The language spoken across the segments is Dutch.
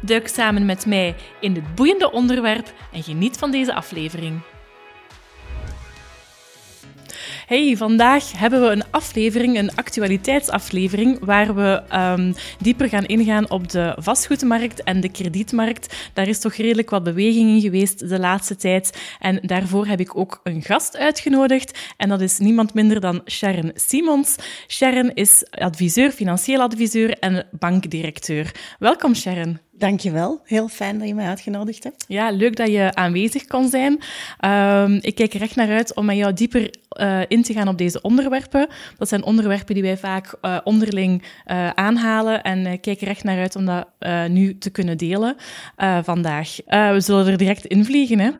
Duik samen met mij in dit boeiende onderwerp en geniet van deze aflevering. Hey, vandaag hebben we een aflevering, een actualiteitsaflevering, waar we um, dieper gaan ingaan op de vastgoedmarkt en de kredietmarkt. Daar is toch redelijk wat beweging in geweest de laatste tijd. En daarvoor heb ik ook een gast uitgenodigd. En dat is niemand minder dan Sharon Simons. Sharon is adviseur, financieel adviseur en bankdirecteur. Welkom, Sharon. Dankjewel. Heel fijn dat je mij uitgenodigd hebt. Ja, leuk dat je aanwezig kon zijn. Um, ik kijk er echt naar uit om met jou dieper uh, in te gaan op deze onderwerpen. Dat zijn onderwerpen die wij vaak uh, onderling uh, aanhalen en kijk er echt naar uit om dat nu te kunnen delen vandaag. we zullen er direct invliegen. Hè?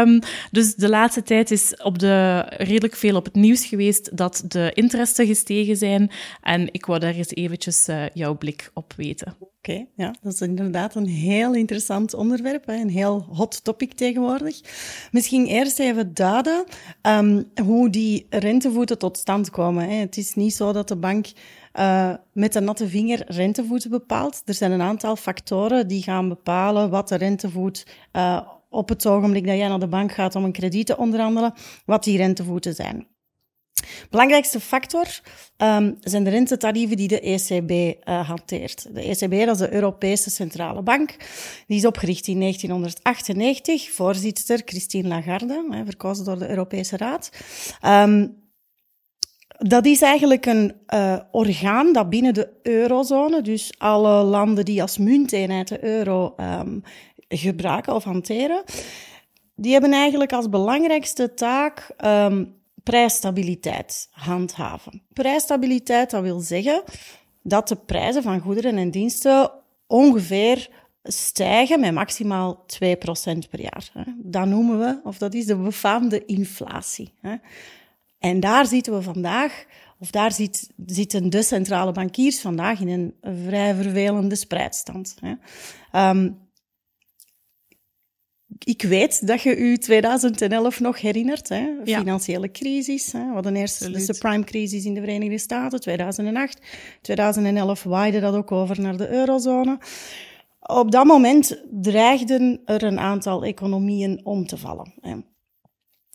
Um, dus de laatste tijd is op de, redelijk veel op het nieuws geweest dat de interesten gestegen zijn. En ik wou daar eens eventjes jouw blik op weten. Oké, ja, dat is inderdaad een heel interessant onderwerp, een heel hot topic tegenwoordig. Misschien eerst even duiden um, hoe die rentevoeten tot stand komen. Hè. Het is niet zo dat de bank uh, met een natte vinger rentevoeten bepaalt. Er zijn een aantal factoren die gaan bepalen wat de rentevoet uh, op het ogenblik dat jij naar de bank gaat om een krediet te onderhandelen, wat die rentevoeten zijn. Belangrijkste factor um, zijn de rentetarieven die de ECB uh, hanteert. De ECB, dat is de Europese Centrale Bank. Die is opgericht in 1998. Voorzitter Christine Lagarde, hè, verkozen door de Europese Raad. Um, dat is eigenlijk een uh, orgaan dat binnen de eurozone, dus alle landen die als munteenheid de euro um, gebruiken of hanteren, die hebben eigenlijk als belangrijkste taak prijsstabiliteit handhaven. Prijsstabiliteit, dat wil zeggen dat de prijzen van goederen en diensten ongeveer stijgen met maximaal 2% per jaar. Dat noemen we, of dat is de befaamde inflatie. En daar zitten we vandaag, of daar zit, zitten de centrale bankiers vandaag in een vrij vervelende spreidstand. Um, ik weet dat je u 2011 nog herinnert. Hè? Financiële crisis. Hè? We hadden eerst de subprime-crisis in de Verenigde Staten, 2008. 2011 waaide dat ook over naar de eurozone. Op dat moment dreigden er een aantal economieën om te vallen. Hè?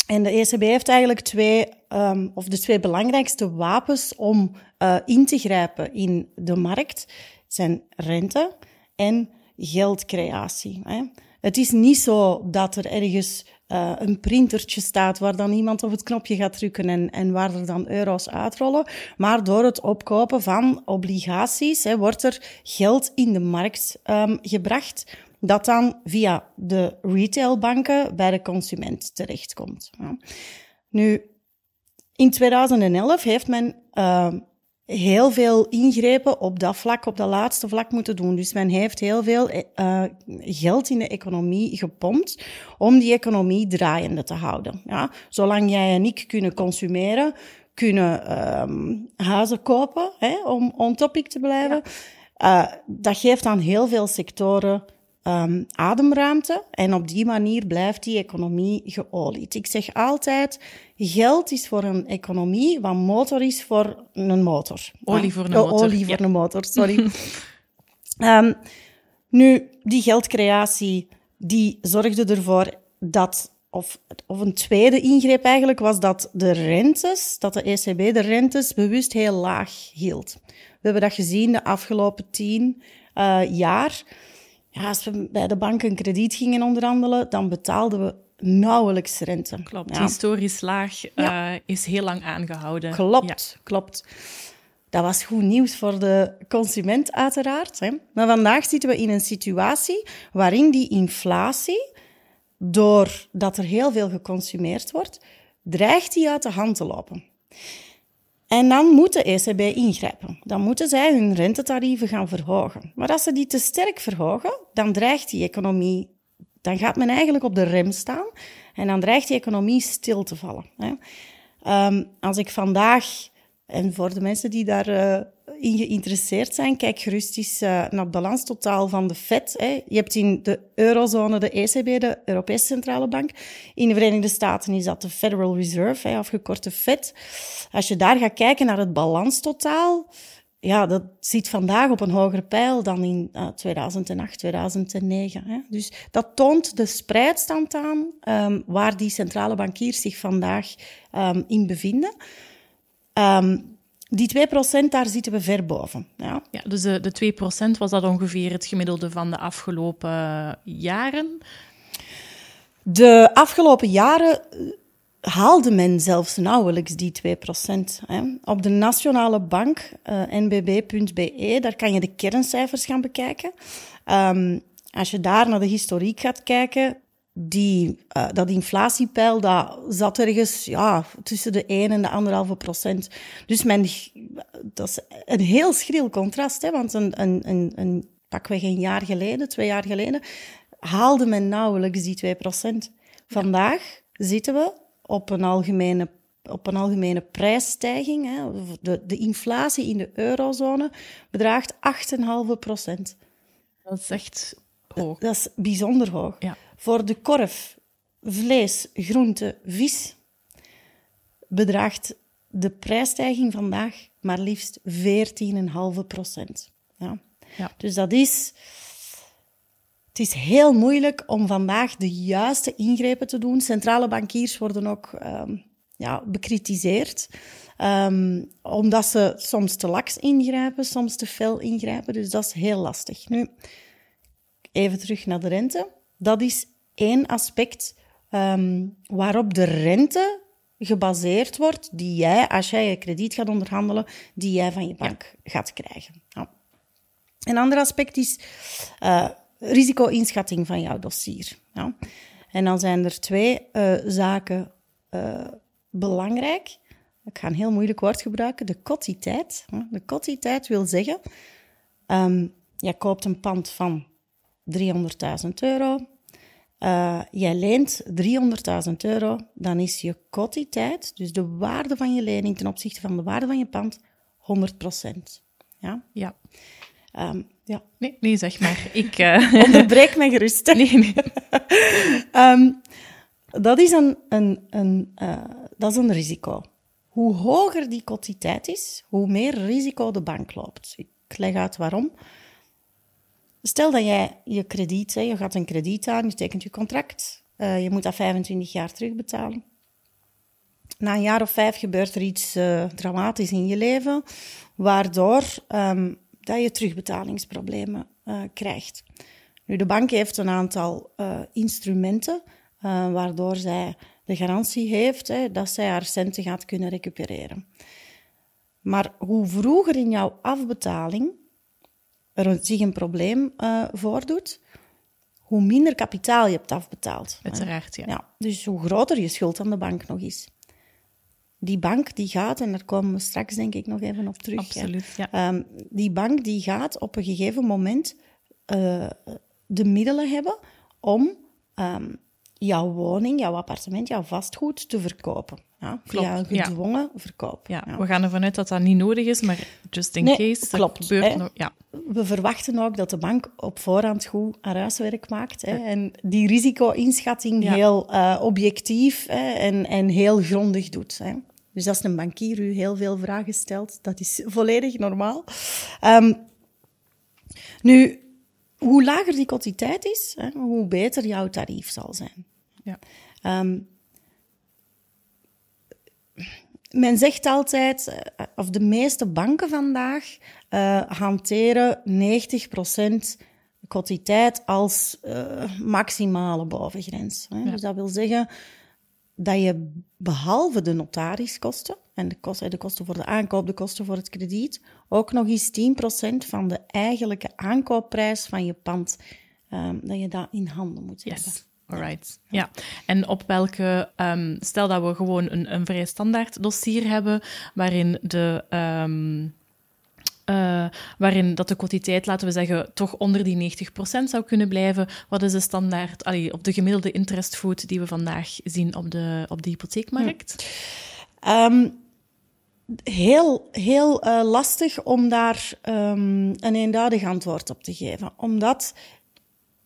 En de ECB heeft eigenlijk twee, um, of de twee belangrijkste wapens om uh, in te grijpen in de markt zijn rente en geldcreatie. Hè? Het is niet zo dat er ergens uh, een printertje staat waar dan iemand op het knopje gaat drukken en, en waar er dan euro's uitrollen. Maar door het opkopen van obligaties hè, wordt er geld in de markt um, gebracht dat dan via de retailbanken bij de consument terechtkomt. Nu, in 2011 heeft men uh, heel veel ingrepen op dat vlak, op dat laatste vlak moeten doen. Dus men heeft heel veel uh, geld in de economie gepompt om die economie draaiende te houden. Ja? Zolang jij en ik kunnen consumeren, kunnen um, huizen kopen hè, om on topic te blijven. Ja. Uh, dat geeft aan heel veel sectoren um, ademruimte en op die manier blijft die economie geolied. Ik zeg altijd, geld is voor een economie wat motor is voor een motor. Olie voor een motor. Oh, olie voor een motor, sorry. um, nu, die geldcreatie, die zorgde ervoor dat of, of een tweede ingreep eigenlijk was dat de rentes, dat de ECB de rentes bewust heel laag hield. We hebben dat gezien de afgelopen tien uh, jaar ja, als we bij de bank een krediet gingen onderhandelen, dan betaalden we nauwelijks rente. Klopt, historisch laag uh, is heel lang aangehouden. Klopt, klopt. Dat was goed nieuws voor de consument, uiteraard. Hè. Maar vandaag zitten we in een situatie waarin die inflatie, doordat er heel veel geconsumeerd wordt, dreigt die uit de hand te lopen. En dan moet de ECB ingrijpen. Dan moeten zij hun rentetarieven gaan verhogen. Maar als ze die te sterk verhogen, dan dreigt die economie, dan gaat men eigenlijk op de rem staan en dan dreigt die economie stil te vallen. Hè. Um, als ik vandaag, en voor de mensen die daar uh, in geïnteresseerd zijn, kijk gerust eens uh, naar het balanstotaal van de Fed. Hè. Je hebt in de eurozone de ECB, de Europese Centrale Bank. In de Verenigde Staten is dat de Federal Reserve, hè, afgekorte Fed. Als je daar gaat kijken naar het balanstotaal, ja, dat zit vandaag op een hogere pijl dan in uh, 2008, 2009. Hè. Dus dat toont de spreidstand aan um, waar die centrale bankiers zich vandaag um, in bevinden. Um, die 2%, daar zitten we ver boven. Ja, ja dus de, de 2% was dat ongeveer het gemiddelde van de afgelopen jaren? De afgelopen jaren haalde men zelfs nauwelijks die 2%. Hè. Op de nationale bank, uh, nbb.be, daar kan je de kerncijfers gaan bekijken. Um, als je daar naar de historiek gaat kijken, die, uh, dat inflatiepeil dat zat ergens ja, tussen de 1 en de 1,5 procent. Dus men, dat is een heel schril contrast, hè, want een, een, een, een pakweg een jaar geleden, twee jaar geleden, haalde men nauwelijks die 2 procent. Vandaag zitten we op een algemene, op een algemene prijsstijging. Hè. De, de inflatie in de eurozone bedraagt 8,5 procent. Dat is echt hoog. Dat is bijzonder hoog. Ja. Voor de korf, vlees, groente, vis bedraagt de prijsstijging vandaag maar liefst 14,5 procent. Ja. Ja. Dus dat is... Het is heel moeilijk om vandaag de juiste ingrepen te doen. Centrale bankiers worden ook um, ja, bekritiseerd. Um, omdat ze soms te laks ingrijpen, soms te fel ingrijpen. Dus dat is heel lastig. Nu, even terug naar de rente. Dat is één aspect um, waarop de rente gebaseerd wordt die jij, als jij je krediet gaat onderhandelen, die jij van je bank ja. gaat krijgen. Ja. Een ander aspect is uh, risico-inschatting van jouw dossier. Ja. En dan zijn er twee uh, zaken uh, belangrijk. Ik ga een heel moeilijk woord gebruiken. De kotiteit. De kotiteit wil zeggen, um, jij koopt een pand van 300.000 euro. Uh, jij leent 300.000 euro, dan is je kotiteit, dus de waarde van je lening ten opzichte van de waarde van je pand, 100%. Ja? Ja. Um, ja. Nee, nee, zeg maar. Ik uh... onderbreek mij gerust. Nee, nee. um, dat, is een, een, een, uh, dat is een risico. Hoe hoger die kotiteit is, hoe meer risico de bank loopt. Ik leg uit waarom. Stel dat jij je krediet, je gaat een krediet aan, je tekent je contract, uh, je moet dat 25 jaar terugbetalen. Na een jaar of vijf gebeurt er iets uh, dramatisch in je leven, waardoor um, dat je terugbetalingsproblemen uh, krijgt. Nu, de bank heeft een aantal instrumenten waardoor zij de garantie heeft hè, dat zij haar centen gaat kunnen recupereren. Maar hoe vroeger in jouw afbetaling er zich een probleem uh, voordoet, hoe minder kapitaal je hebt afbetaald. Uiteraard, ja. ja. Dus hoe groter je schuld aan de bank nog is. Die bank die gaat, en daar komen we straks denk ik nog even op terug. Absoluut, ja. ja. Um, die bank die gaat op een gegeven moment uh, de middelen hebben om um, jouw woning, jouw appartement, jouw vastgoed te verkopen. Ja, via een gedwongen ja. verkoop. Ja, ja, we gaan ervan uit dat dat niet nodig is, maar just in nee, case. Klopt. Gebeurt nog, ja. We verwachten ook dat de bank op voorhand goed haar huiswerk maakt. Hè, en die risico-inschatting heel uh, objectief hè, en, en heel grondig doet. Hè. Dus als een bankier u heel veel vragen stelt, dat is volledig normaal. Um, nu, hoe lager die quantiteit is, hè, hoe beter jouw tarief zal zijn. Ja. Um, men zegt altijd, of de meeste banken vandaag uh, hanteren 90% quantiteit als uh, maximale bovengrens. Hè. Ja. Dus dat wil zeggen dat je behalve de notariskosten en de kosten, de kosten voor de aankoop, de kosten voor het krediet, ook nog eens 10% van de eigenlijke aankoopprijs van je pand, um, dat je dat in handen moet yes. hebben. Alright, ja. En op welke, um, stel dat we gewoon een, een vrij standaard dossier hebben, waarin de, um, uh, waarin dat de quotiteit, laten we zeggen, toch onder die 90% zou kunnen blijven. Wat is de standaard, allee, op de gemiddelde interest food die we vandaag zien op de, op de hypotheekmarkt? Um, heel, heel uh, lastig om daar um, een eenduidig antwoord op te geven. Omdat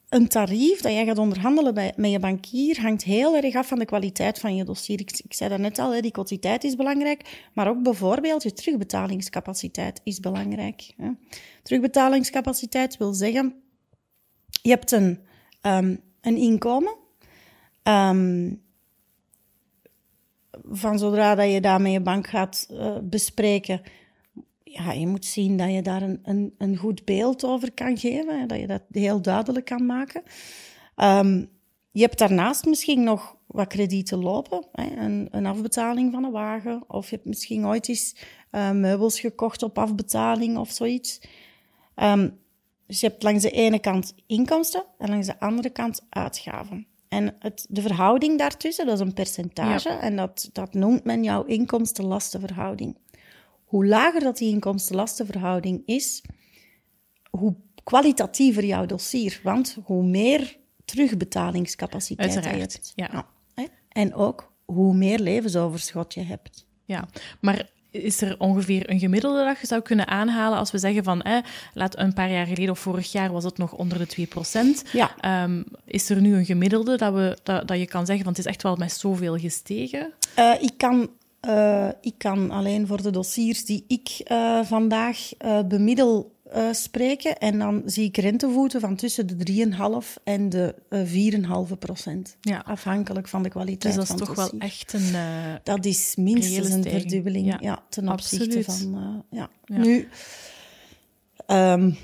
een tarief dat jij gaat onderhandelen met je bankier hangt heel erg af van de kwaliteit van je dossier. Ik, ik zei dat net al, hè, die kwantiteit is belangrijk, maar ook bijvoorbeeld je terugbetalingscapaciteit is belangrijk. Hè. Terugbetalingscapaciteit wil zeggen, je hebt een, um, een inkomen, um, van zodra dat je daar met je bank gaat uh, bespreken, ja, je moet zien dat je daar een, een, een goed beeld over kan geven, dat je dat heel duidelijk kan maken. Um, je hebt daarnaast misschien nog wat kredieten lopen, hè, een, een, afbetaling van een wagen, of je hebt misschien ooit eens uh, meubels gekocht op afbetaling of zoiets. Um, dus je hebt langs de ene kant inkomsten en langs de andere kant uitgaven. En het, de verhouding daartussen, dat is een percentage, en dat, dat noemt men jouw inkomsten-lastenverhouding. Hoe lager dat die inkomsten-lastenverhouding is, hoe kwalitatiever jouw dossier. Want hoe meer terugbetalingscapaciteit je hebt. Ja. En ook hoe meer levensoverschot je hebt. Ja, maar is er ongeveer een gemiddelde dat je zou kunnen aanhalen als we zeggen van, eh, laat een paar jaar geleden of vorig jaar was het nog onder de 2%. Ja. Um, is er nu een gemiddelde dat, we, dat, dat je kan zeggen van het is echt wel met zoveel gestegen? Uh, ik kan uh, ik kan alleen voor de dossiers die ik uh, vandaag uh, bemiddel spreken. En dan zie ik rentevoeten van tussen de 3,5 en de 4,5 procent. Ja. Afhankelijk van de kwaliteit dus dat is toch wel echt een Dat is minstens een verdubbeling ja. ja ten opzichte van... ja. ja. Nu... Um,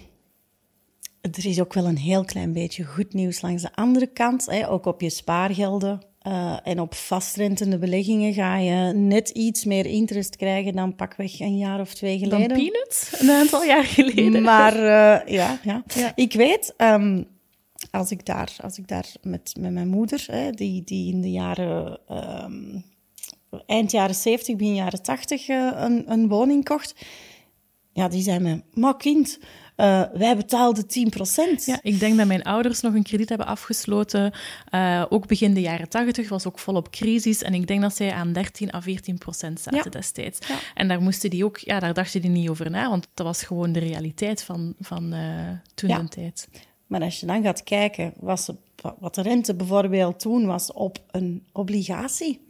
er is ook wel een heel klein beetje goed nieuws langs de andere kant. Hè, ook op je spaargelden uh, en op vastrentende beleggingen ga je net iets meer interest krijgen dan pakweg een jaar of twee geleden. Dan peanuts, een aantal jaar geleden. Maar uh, ja, ja, ja, ik weet, um, als ik daar, als ik daar met, met mijn moeder, hè, die, die in de jaren, um, eind jaren 70, begin jaren 80 uh, eh, een, een woning kocht, ja, die zei me, maar kind, uh, wij betaalden 10%. Ja, ik denk dat mijn ouders nog een krediet hebben afgesloten. Uh, ook begin de jaren 80 was ook volop crisis. En ik denk dat zij aan 13 à 14 procent zaten destijds. Ja. En daar moesten die ook, ja, daar dachten die niet over na, want dat was gewoon de realiteit van, van uh, toen ja. tijd. Maar als je dan gaat kijken, was wat de rente bijvoorbeeld toen was op een obligatie.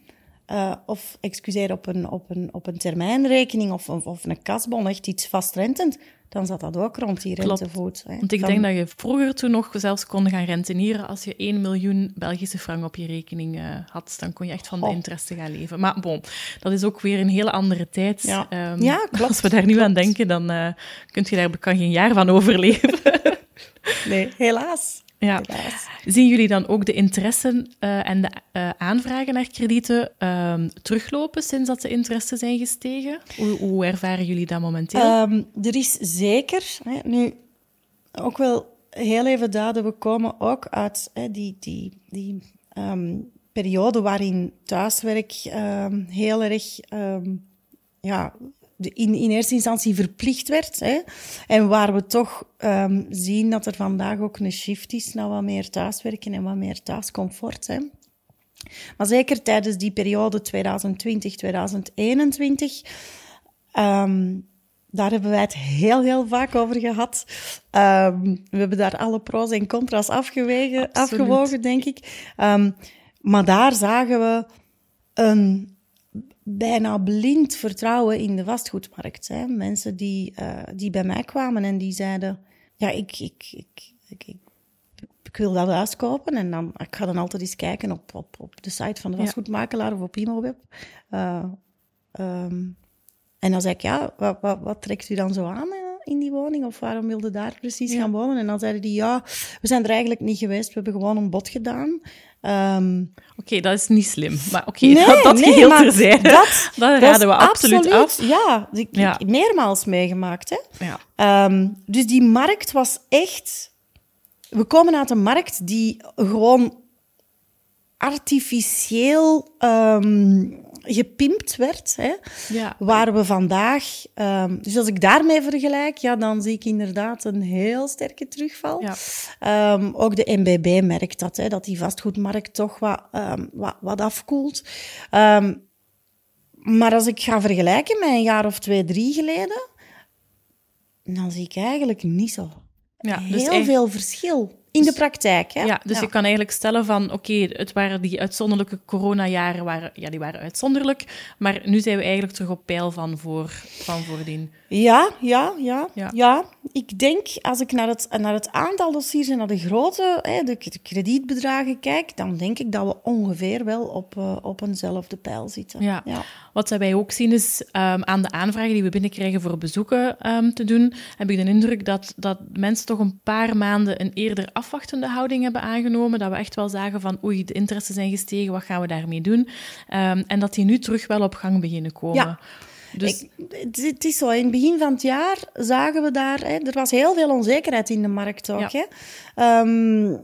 Uh, of excuseer, op een, op, een, op een termijnrekening of, of, of een kasbon, echt iets vastrentend, dan zat dat ook rond die rentevoet. Hè. Want ik denk dat je vroeger toen nog zelfs kon gaan rentenieren als je 1 miljoen Belgische frank op je rekening uh, had. Dan kon je echt van de oh. interesse gaan leven. Maar bon, dat is ook weer een hele andere tijd. Ja, um, ja klopt. Als we daar nu klopt. aan denken, dan uh, kun je daar kan geen jaar van overleven. nee, helaas. Ja. Zien jullie dan ook de interesse uh, en de uh, aanvragen naar kredieten uh, teruglopen sinds dat de interesse zijn gestegen? Hoe, hoe ervaren jullie dat momenteel? Um, er is zeker, hè, nu ook wel heel even duiden, we komen ook uit hè, die, die, die um, periode waarin thuiswerk um, heel erg ja, in, in eerste instantie verplicht werd. Hè, en waar we toch um, zien dat er vandaag ook een shift is naar wat meer thuiswerken en wat meer thuiscomfort. Hè. Maar zeker tijdens die periode 2020, 2021, um, daar hebben wij het heel, heel vaak over gehad. Um, we hebben daar alle pro's en contra's afgewegen, afgewogen, denk ik. Um, maar daar zagen we een bijna blind vertrouwen in de vastgoedmarkt. Hè. Mensen die, uh, die bij mij kwamen en die zeiden: Ja, ik, ik, ik, ik, ik, ik wil dat huis kopen. En dan, ik ga dan altijd eens kijken op, op, op de site van de vastgoedmakelaar ja. of op Imoweb. Uh, um, en dan zei ik: Ja, wat, wat, wat trekt u dan zo aan? in die woning? Of waarom wilde daar precies ja. gaan wonen? En dan zeiden die, ja, we zijn er eigenlijk niet geweest. We hebben gewoon een bod gedaan. Um, oké, okay, dat is niet slim. Maar oké, okay, nee, dat, dat nee, geheel terzijde. Dat, dat raden we absoluut, absoluut af. Ja, ik, ja. Ik, meermaals meegemaakt. Hè? Ja. Um, dus die markt was echt... We komen uit een markt die gewoon artificieel um, gepimpt werd. Hè, ja. Waar we vandaag... Um, dus als ik daarmee vergelijk, ja, dan zie ik inderdaad een heel sterke terugval. Ja. Um, ook de MBB merkt dat, hè, dat die vastgoedmarkt toch wat, wat, wat afkoelt. maar als ik ga vergelijken met een jaar of twee, drie geleden, dan zie ik eigenlijk niet zo ja, dus heel veel verschil. In de dus- praktijk, hè? Ja, dus je kan eigenlijk stellen van, oké, het waren die uitzonderlijke coronajaren, waren, ja, die waren uitzonderlijk, maar nu zijn we eigenlijk terug op peil van, voor, van voordien. Ja, ja, ja, ja, ja. Ik denk, als ik naar het, naar het aantal dossiers en naar de grootte, hè, de, kredietbedragen kijk, dan denk ik dat we ongeveer wel op, uh, op eenzelfde pijl zitten. Ja. ja. Wat wij ook zien is, um, aan de aanvragen die we binnenkrijgen voor bezoeken um, te doen, heb ik de indruk dat, dat mensen toch een paar maanden een eerder afwachtende houding hebben aangenomen. Dat we echt wel zagen van, oei, de interesse zijn gestegen, wat gaan we daarmee doen? Um, en dat die nu terug wel op gang beginnen komen. Ja. Dus... Ik, het is zo, in het begin van het jaar zagen we daar... Hè, er was heel veel onzekerheid in de markt ook. Ja. Hè. Um,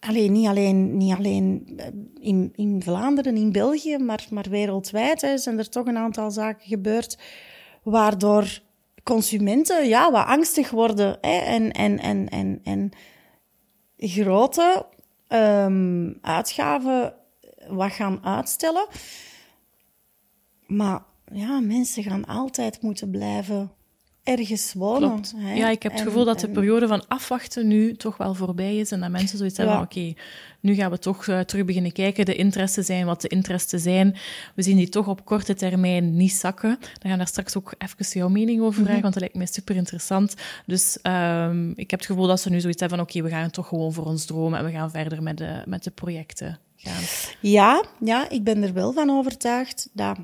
alleen, niet alleen, niet alleen eh, in, in Vlaanderen, in België, maar, maar wereldwijd hè, zijn er toch een aantal zaken gebeurd waardoor consumenten ja, wat angstig worden hè, en, en, en, en, en grote um, uitgaven wat gaan uitstellen. Maar ja, mensen gaan altijd moeten blijven ergens wonen. Hè? Ja, ik heb het gevoel dat de periode van afwachten nu toch wel voorbij is en dat mensen zoiets hebben van oké, nu gaan we toch uh, terug beginnen kijken, de interesten zijn wat de interesten zijn. We zien die toch op korte termijn niet zakken. Dan gaan we daar straks ook even jouw mening over vragen, mhm. want dat lijkt mij super interessant. Dus um, ik heb het gevoel dat ze nu zoiets hebben van oké, we gaan toch gewoon voor ons dromen en we gaan verder met de, met de projecten gaan. Ja, ja, ik ben er wel van overtuigd dat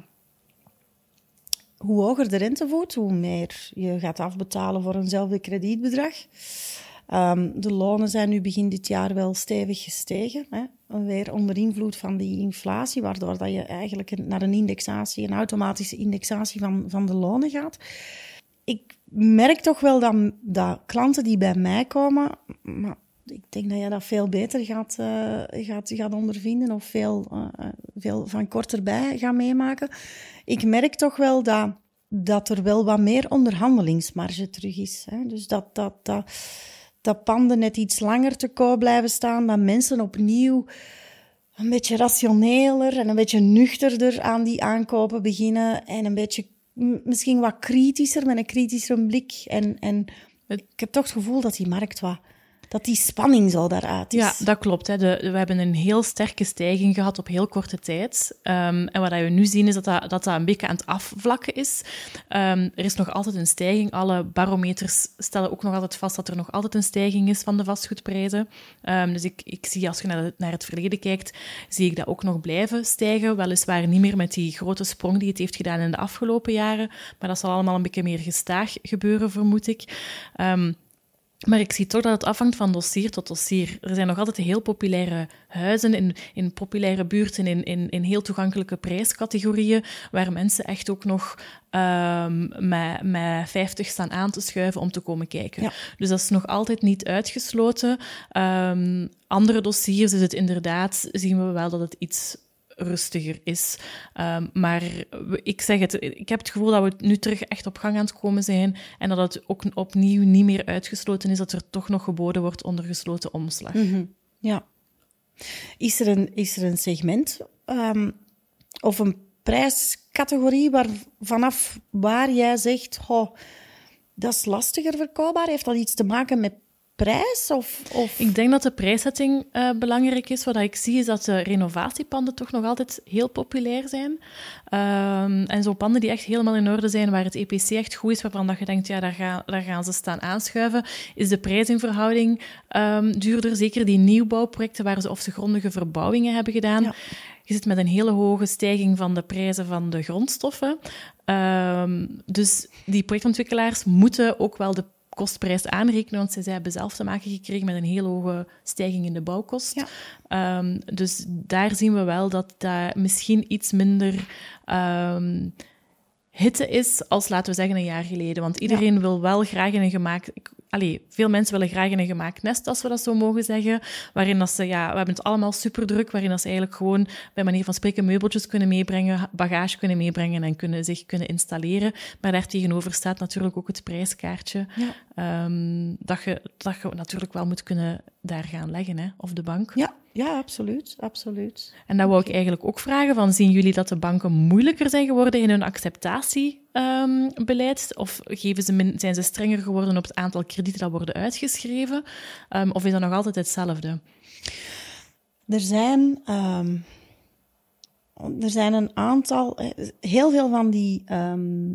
hoe hoger de rentevoet, hoe meer je gaat afbetalen voor eenzelfde kredietbedrag. Um, de lonen zijn nu begin dit jaar wel stevig gestegen. Hè? Weer onder invloed van die inflatie, waardoor dat je eigenlijk naar een indexatie, een automatische indexatie van, van de lonen gaat. Ik merk toch wel dat, dat klanten die bij mij komen, maar ik denk dat je dat veel beter gaat, uh, gaat, gaat ondervinden of veel, uh, veel van kort erbij gaat meemaken. Ik merk toch wel dat, dat er wel wat meer onderhandelingsmarge terug is. Hè? Dus dat, dat, dat, dat panden net iets langer te koop blijven staan, dat mensen opnieuw een beetje rationeler en een beetje nuchterder aan die aankopen beginnen en een beetje misschien wat kritischer, met een kritischer blik. En, en ik heb toch het gevoel dat die markt wat dat die spanning zo daaruit is. Ja, dat klopt. Hè. De, we hebben een heel sterke stijging gehad op heel korte tijd. Um, en wat we nu zien is dat dat, dat, dat een beetje aan het afvlakken is. Um, er is nog altijd een stijging. Alle barometers stellen ook nog altijd vast dat er nog altijd een stijging is van de vastgoedprijzen. Um, dus ik, ik zie, als je naar, naar het verleden kijkt, zie ik dat ook nog blijven stijgen. Weliswaar niet meer met die grote sprong die het heeft gedaan in de afgelopen jaren. Maar dat zal allemaal een beetje meer gestaag gebeuren, vermoed ik. Um, maar ik zie toch dat het afhangt van dossier tot dossier. Er zijn nog altijd heel populaire huizen in, in populaire buurten, in, in, in heel toegankelijke prijscategorieën, waar mensen echt ook nog um, met, met 50 staan aan te schuiven om te komen kijken. Dus dat is nog altijd niet uitgesloten. Um, andere dossiers is het inderdaad, zien we wel dat het iets rustiger is. Um, maar ik zeg het, ik heb het gevoel dat we nu terug echt op gang aan het komen zijn en dat het ook opnieuw niet meer uitgesloten is dat er toch nog geboden wordt onder gesloten omslag. Mhm. Ja. Is er een, is er een segment um, of een prijscategorie waar, vanaf waar jij zegt, oh, dat is lastiger verkoopbaar? Heeft dat iets te maken met prijs? Of, of... Ik denk dat de prijszetting uh, belangrijk is. Wat ik zie is dat de renovatiepanden toch nog altijd heel populair zijn. Um, en zo panden die echt helemaal in orde zijn, waar het EPC echt goed is, waarvan dat je denkt, ja, daar, gaan, daar gaan ze staan aanschuiven, is de prijs um, duurder. Zeker die nieuwbouwprojecten waar ze of ze grondige verbouwingen hebben gedaan. Ja. Je zit met een hele hoge stijging van de prijzen van de grondstoffen. Um, dus die projectontwikkelaars moeten ook wel de kostprijs aanrekenen, want zij hebben zelf te maken gekregen met een heel hoge stijging in de bouwkost. Ja. Um, dus daar zien we wel dat dat misschien iets minder um, hitte is als, laten we zeggen, een jaar geleden. Want iedereen wil wel graag in een gemaakt... Allee, veel mensen willen graag in een gemaakt nest, als we dat zo mogen zeggen. Waarin dat ze, ja, we hebben het allemaal super druk, waarin dat ze eigenlijk gewoon bij manier van spreken meubeltjes kunnen meebrengen, bagage kunnen meebrengen en kunnen, zich kunnen installeren. Maar daar tegenover staat natuurlijk ook het prijskaartje. Ehm, dat, je, dat je natuurlijk wel moet kunnen daar gaan leggen, hè? of de bank. Ja, ja, absoluut, absoluut. En dan wou ik eigenlijk ook vragen, van, zien jullie dat de banken moeilijker zijn geworden in hun acceptatiebeleid? Um, of geven ze zijn ze strenger geworden op het aantal kredieten dat worden uitgeschreven? Um, of is dat nog altijd hetzelfde? Er zijn, um, er zijn een aantal, eh, heel veel van die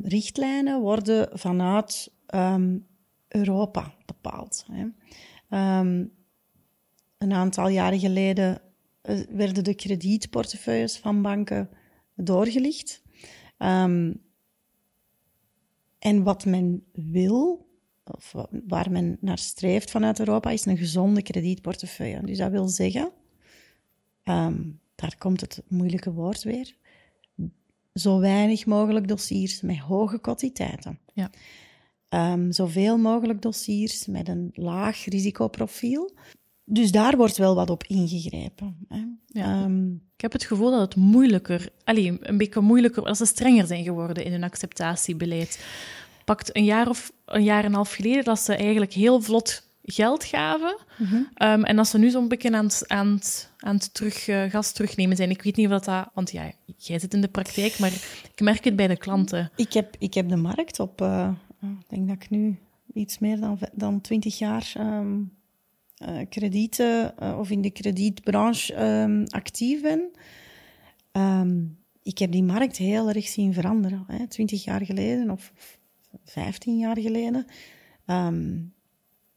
richtlijnen worden vanuit Europa bepaald. Hè een aantal jaren geleden eh, werden de kredietportefeuilles van banken doorgelicht. Um, en wat men wil, of waar men naar streeft vanuit Europa, is een gezonde kredietportefeuille. Dus dat wil zeggen, um, daar komt het moeilijke woord weer, zo weinig mogelijk dossiers met hoge kwantiteiten. Ja. Um, zoveel mogelijk dossiers met een laag risicoprofiel. Dus daar wordt wel wat op ingegrepen. Hè. Ja. Um, ik heb het gevoel dat het moeilijker, allee, een beetje moeilijker, als ze strenger zijn geworden in hun acceptatiebeleid. Pakt een jaar of een jaar en een half geleden dat ze eigenlijk heel vlot geld gaven. Mm -hmm. um, en dat ze nu zo'n beetje aan het, aan het, aan het terug, uh, gas terugnemen zijn. Ik weet niet of dat... Want ja, jij zit in de praktijk, maar ik merk het bij de klanten. Ik heb, ik heb de markt op... Uh, ik denk dat ik nu iets meer dan, dan 20 jaar... Um, uh, kredieten uh, of in de kredietbranche um, actief ben. Um, ik heb die markt heel erg zien veranderen. Hè. Twintig jaar geleden of vijftien jaar geleden um,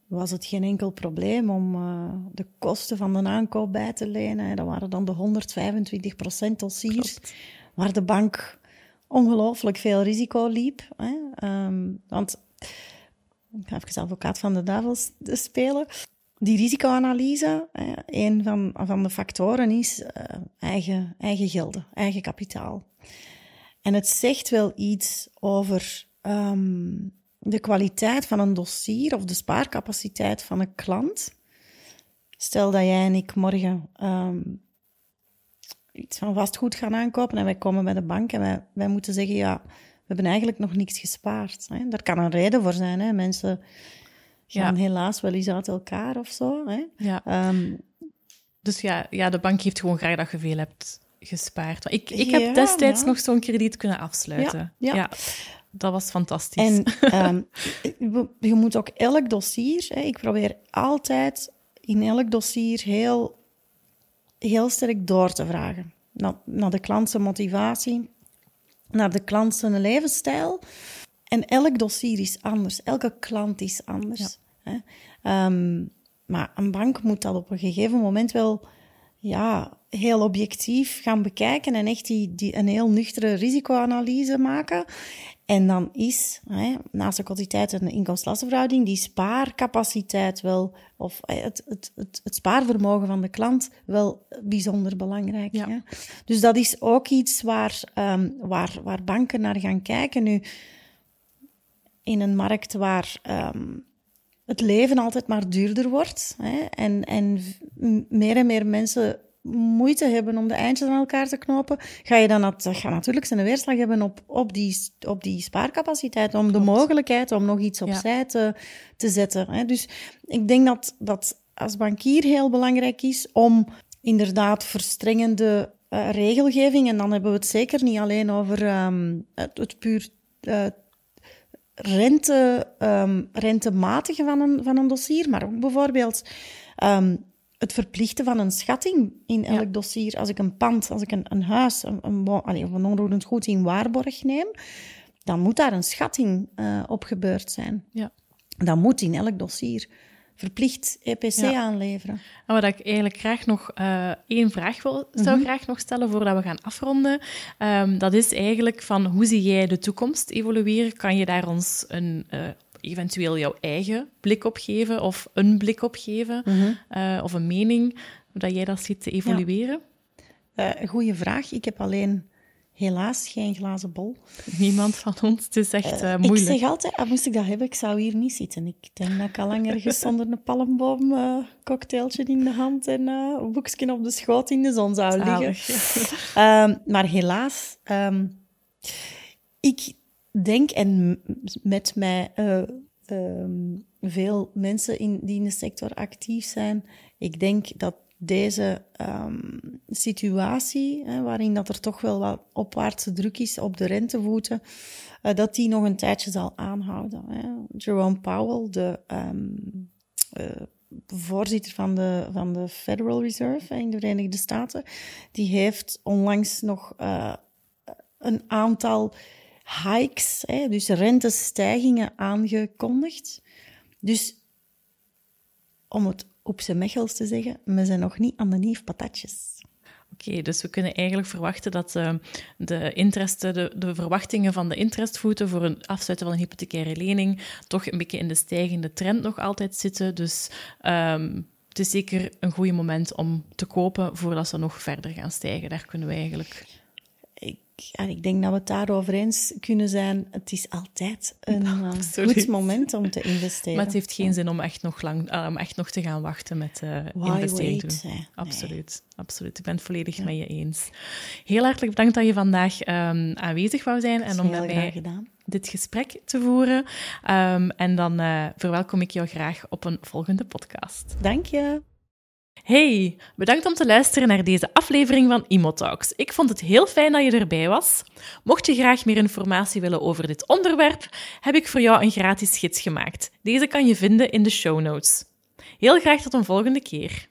was het geen enkel probleem om uh, de kosten van de aankoop bij te lenen. Dat waren dan de 125% dossiers, Klopt. waar de bank ongelooflijk veel risico liep. Hè. want ik ga even advocaat van de duivel spelen die risicoanalyse, een van, van de factoren is uh, eigen, eigen gelden, eigen kapitaal. En het zegt wel iets over um, de kwaliteit van een dossier of de spaarcapaciteit van een klant. Stel dat jij en ik morgen um, iets van vastgoed gaan aankopen en wij komen bij de bank en wij, wij moeten zeggen, ja, we hebben eigenlijk nog niks gespaard. Hè. Daar kan een reden voor zijn. Hè. Mensen gaan ja. helaas wel eens uit elkaar of zo. Hè? Ja. Um, dus ja, ja, de bank heeft gewoon graag dat je veel hebt gespaard. Ik, ik heb destijds nog zo'n krediet kunnen afsluiten. Ja, dat was fantastisch. En um, je moet ook elk dossier... Hè, ik probeer altijd in elk dossier heel, heel sterk door te vragen. Naar, naar de klant zijn motivatie, naar de klant zijn levensstijl... En elk dossier is anders, elke klant is anders. Hè? Um, maar een bank moet dat op een gegeven moment wel ja, heel objectief gaan bekijken en echt die, die, een heel nuchtere risicoanalyse maken. En dan is, hè, naast de kwantiteit en de inkomstenlastenverhouding, die spaarcapaciteit wel, of het, het, het, het spaarvermogen van de klant wel bijzonder belangrijk. Ja. Dus dat is ook iets waar, um, waar, waar banken naar gaan kijken. Nu, in een markt waar um, het leven altijd maar duurder wordt hè, en, en meer en meer mensen moeite hebben om de eindjes aan elkaar te knopen, ga je dan dat, gaat natuurlijk zijn weerslag hebben op, op, die, op die spaarcapaciteit, om de mogelijkheid om nog iets opzij ja. te, te zetten. Hè. Dus ik denk dat dat als bankier heel belangrijk is om inderdaad verstrengende uh, regelgeving, en dan hebben we het zeker niet alleen over um, het, het puur uh, rente, um, rentematige van een, van een dossier, maar ook bijvoorbeeld um, het verplichten van een schatting in elk ja. dossier. Als ik een pand, als ik een, een huis, een, een, allee, of een onroerend goed in waarborg neem, dan moet daar een schatting uh, op gebeurd zijn. Ja. Dat moet in elk dossier verplicht EPC aanleveren. En wat ik eigenlijk graag nog uh, één vraag wil, zou mm graag nog stellen voordat we gaan afronden. Um, dat is eigenlijk van hoe zie jij de toekomst evolueren? Kan je daar ons een uh, eventueel jouw eigen blik op geven of een blik op geven mm -hmm. uh, of een mening, hoe dat jij dat ziet te evolueren? Ja. goeie vraag. Ik heb alleen helaas geen glazen bol. Niemand van ons, het is echt uh, moeilijk. Ik zeg altijd, ah, moest ik dat hebben, ik zou hier niet zitten. Ik denk dat ik al lang ergens onder een palmboom, uh, cocktailtje in de hand en uh, een boekje op de schoot in de zon zou liggen. um, maar helaas, um, ik denk, en met mij um, veel mensen in, die in de sector actief zijn, ik denk dat deze um, situatie, hè, waarin dat er toch wel wat opwaartse druk is op de rentevoeten, uh, dat die nog een tijdje zal aanhouden. Hè. Jerome Powell, de um, uh, voorzitter van de, van de Federal Reserve in de Verenigde Staten, die heeft onlangs nog uh, een aantal hikes, hè, dus rentestijgingen aangekondigd. Dus om het op zijn mechels te zeggen, we zijn nog niet aan de nieuw patatjes. Oké, dus we kunnen eigenlijk verwachten dat uh, de, interesten, de, de, verwachtingen van de interestvoeten voor een afsluiten van een hypothecaire lening toch een beetje in de stijgende trend nog altijd zitten. Dus um, het is zeker een goed moment om te kopen voordat ze nog verder gaan stijgen. Daar kunnen we eigenlijk en ik denk dat we het daarover eens kunnen zijn. Het is altijd een uh, goed moment om te investeren. Maar het heeft geen zin om echt nog, lang, uh, om echt nog te gaan wachten met uh, investeren doen. Absoluut, absoluut. Ik ben het volledig ja. met je eens. Heel hartelijk bedankt dat je vandaag um, aanwezig wou zijn en om met mij gedaan. dit gesprek te voeren. Um, en dan uh, verwelkom ik jou graag op een volgende podcast. Dank je. Hey, bedankt om te luisteren naar deze aflevering van Imotalks. Ik vond het heel fijn dat je erbij was. Mocht je graag meer informatie willen over dit onderwerp, heb ik voor jou een gratis gids gemaakt. Deze kan je vinden in de show notes. Heel graag tot een volgende keer.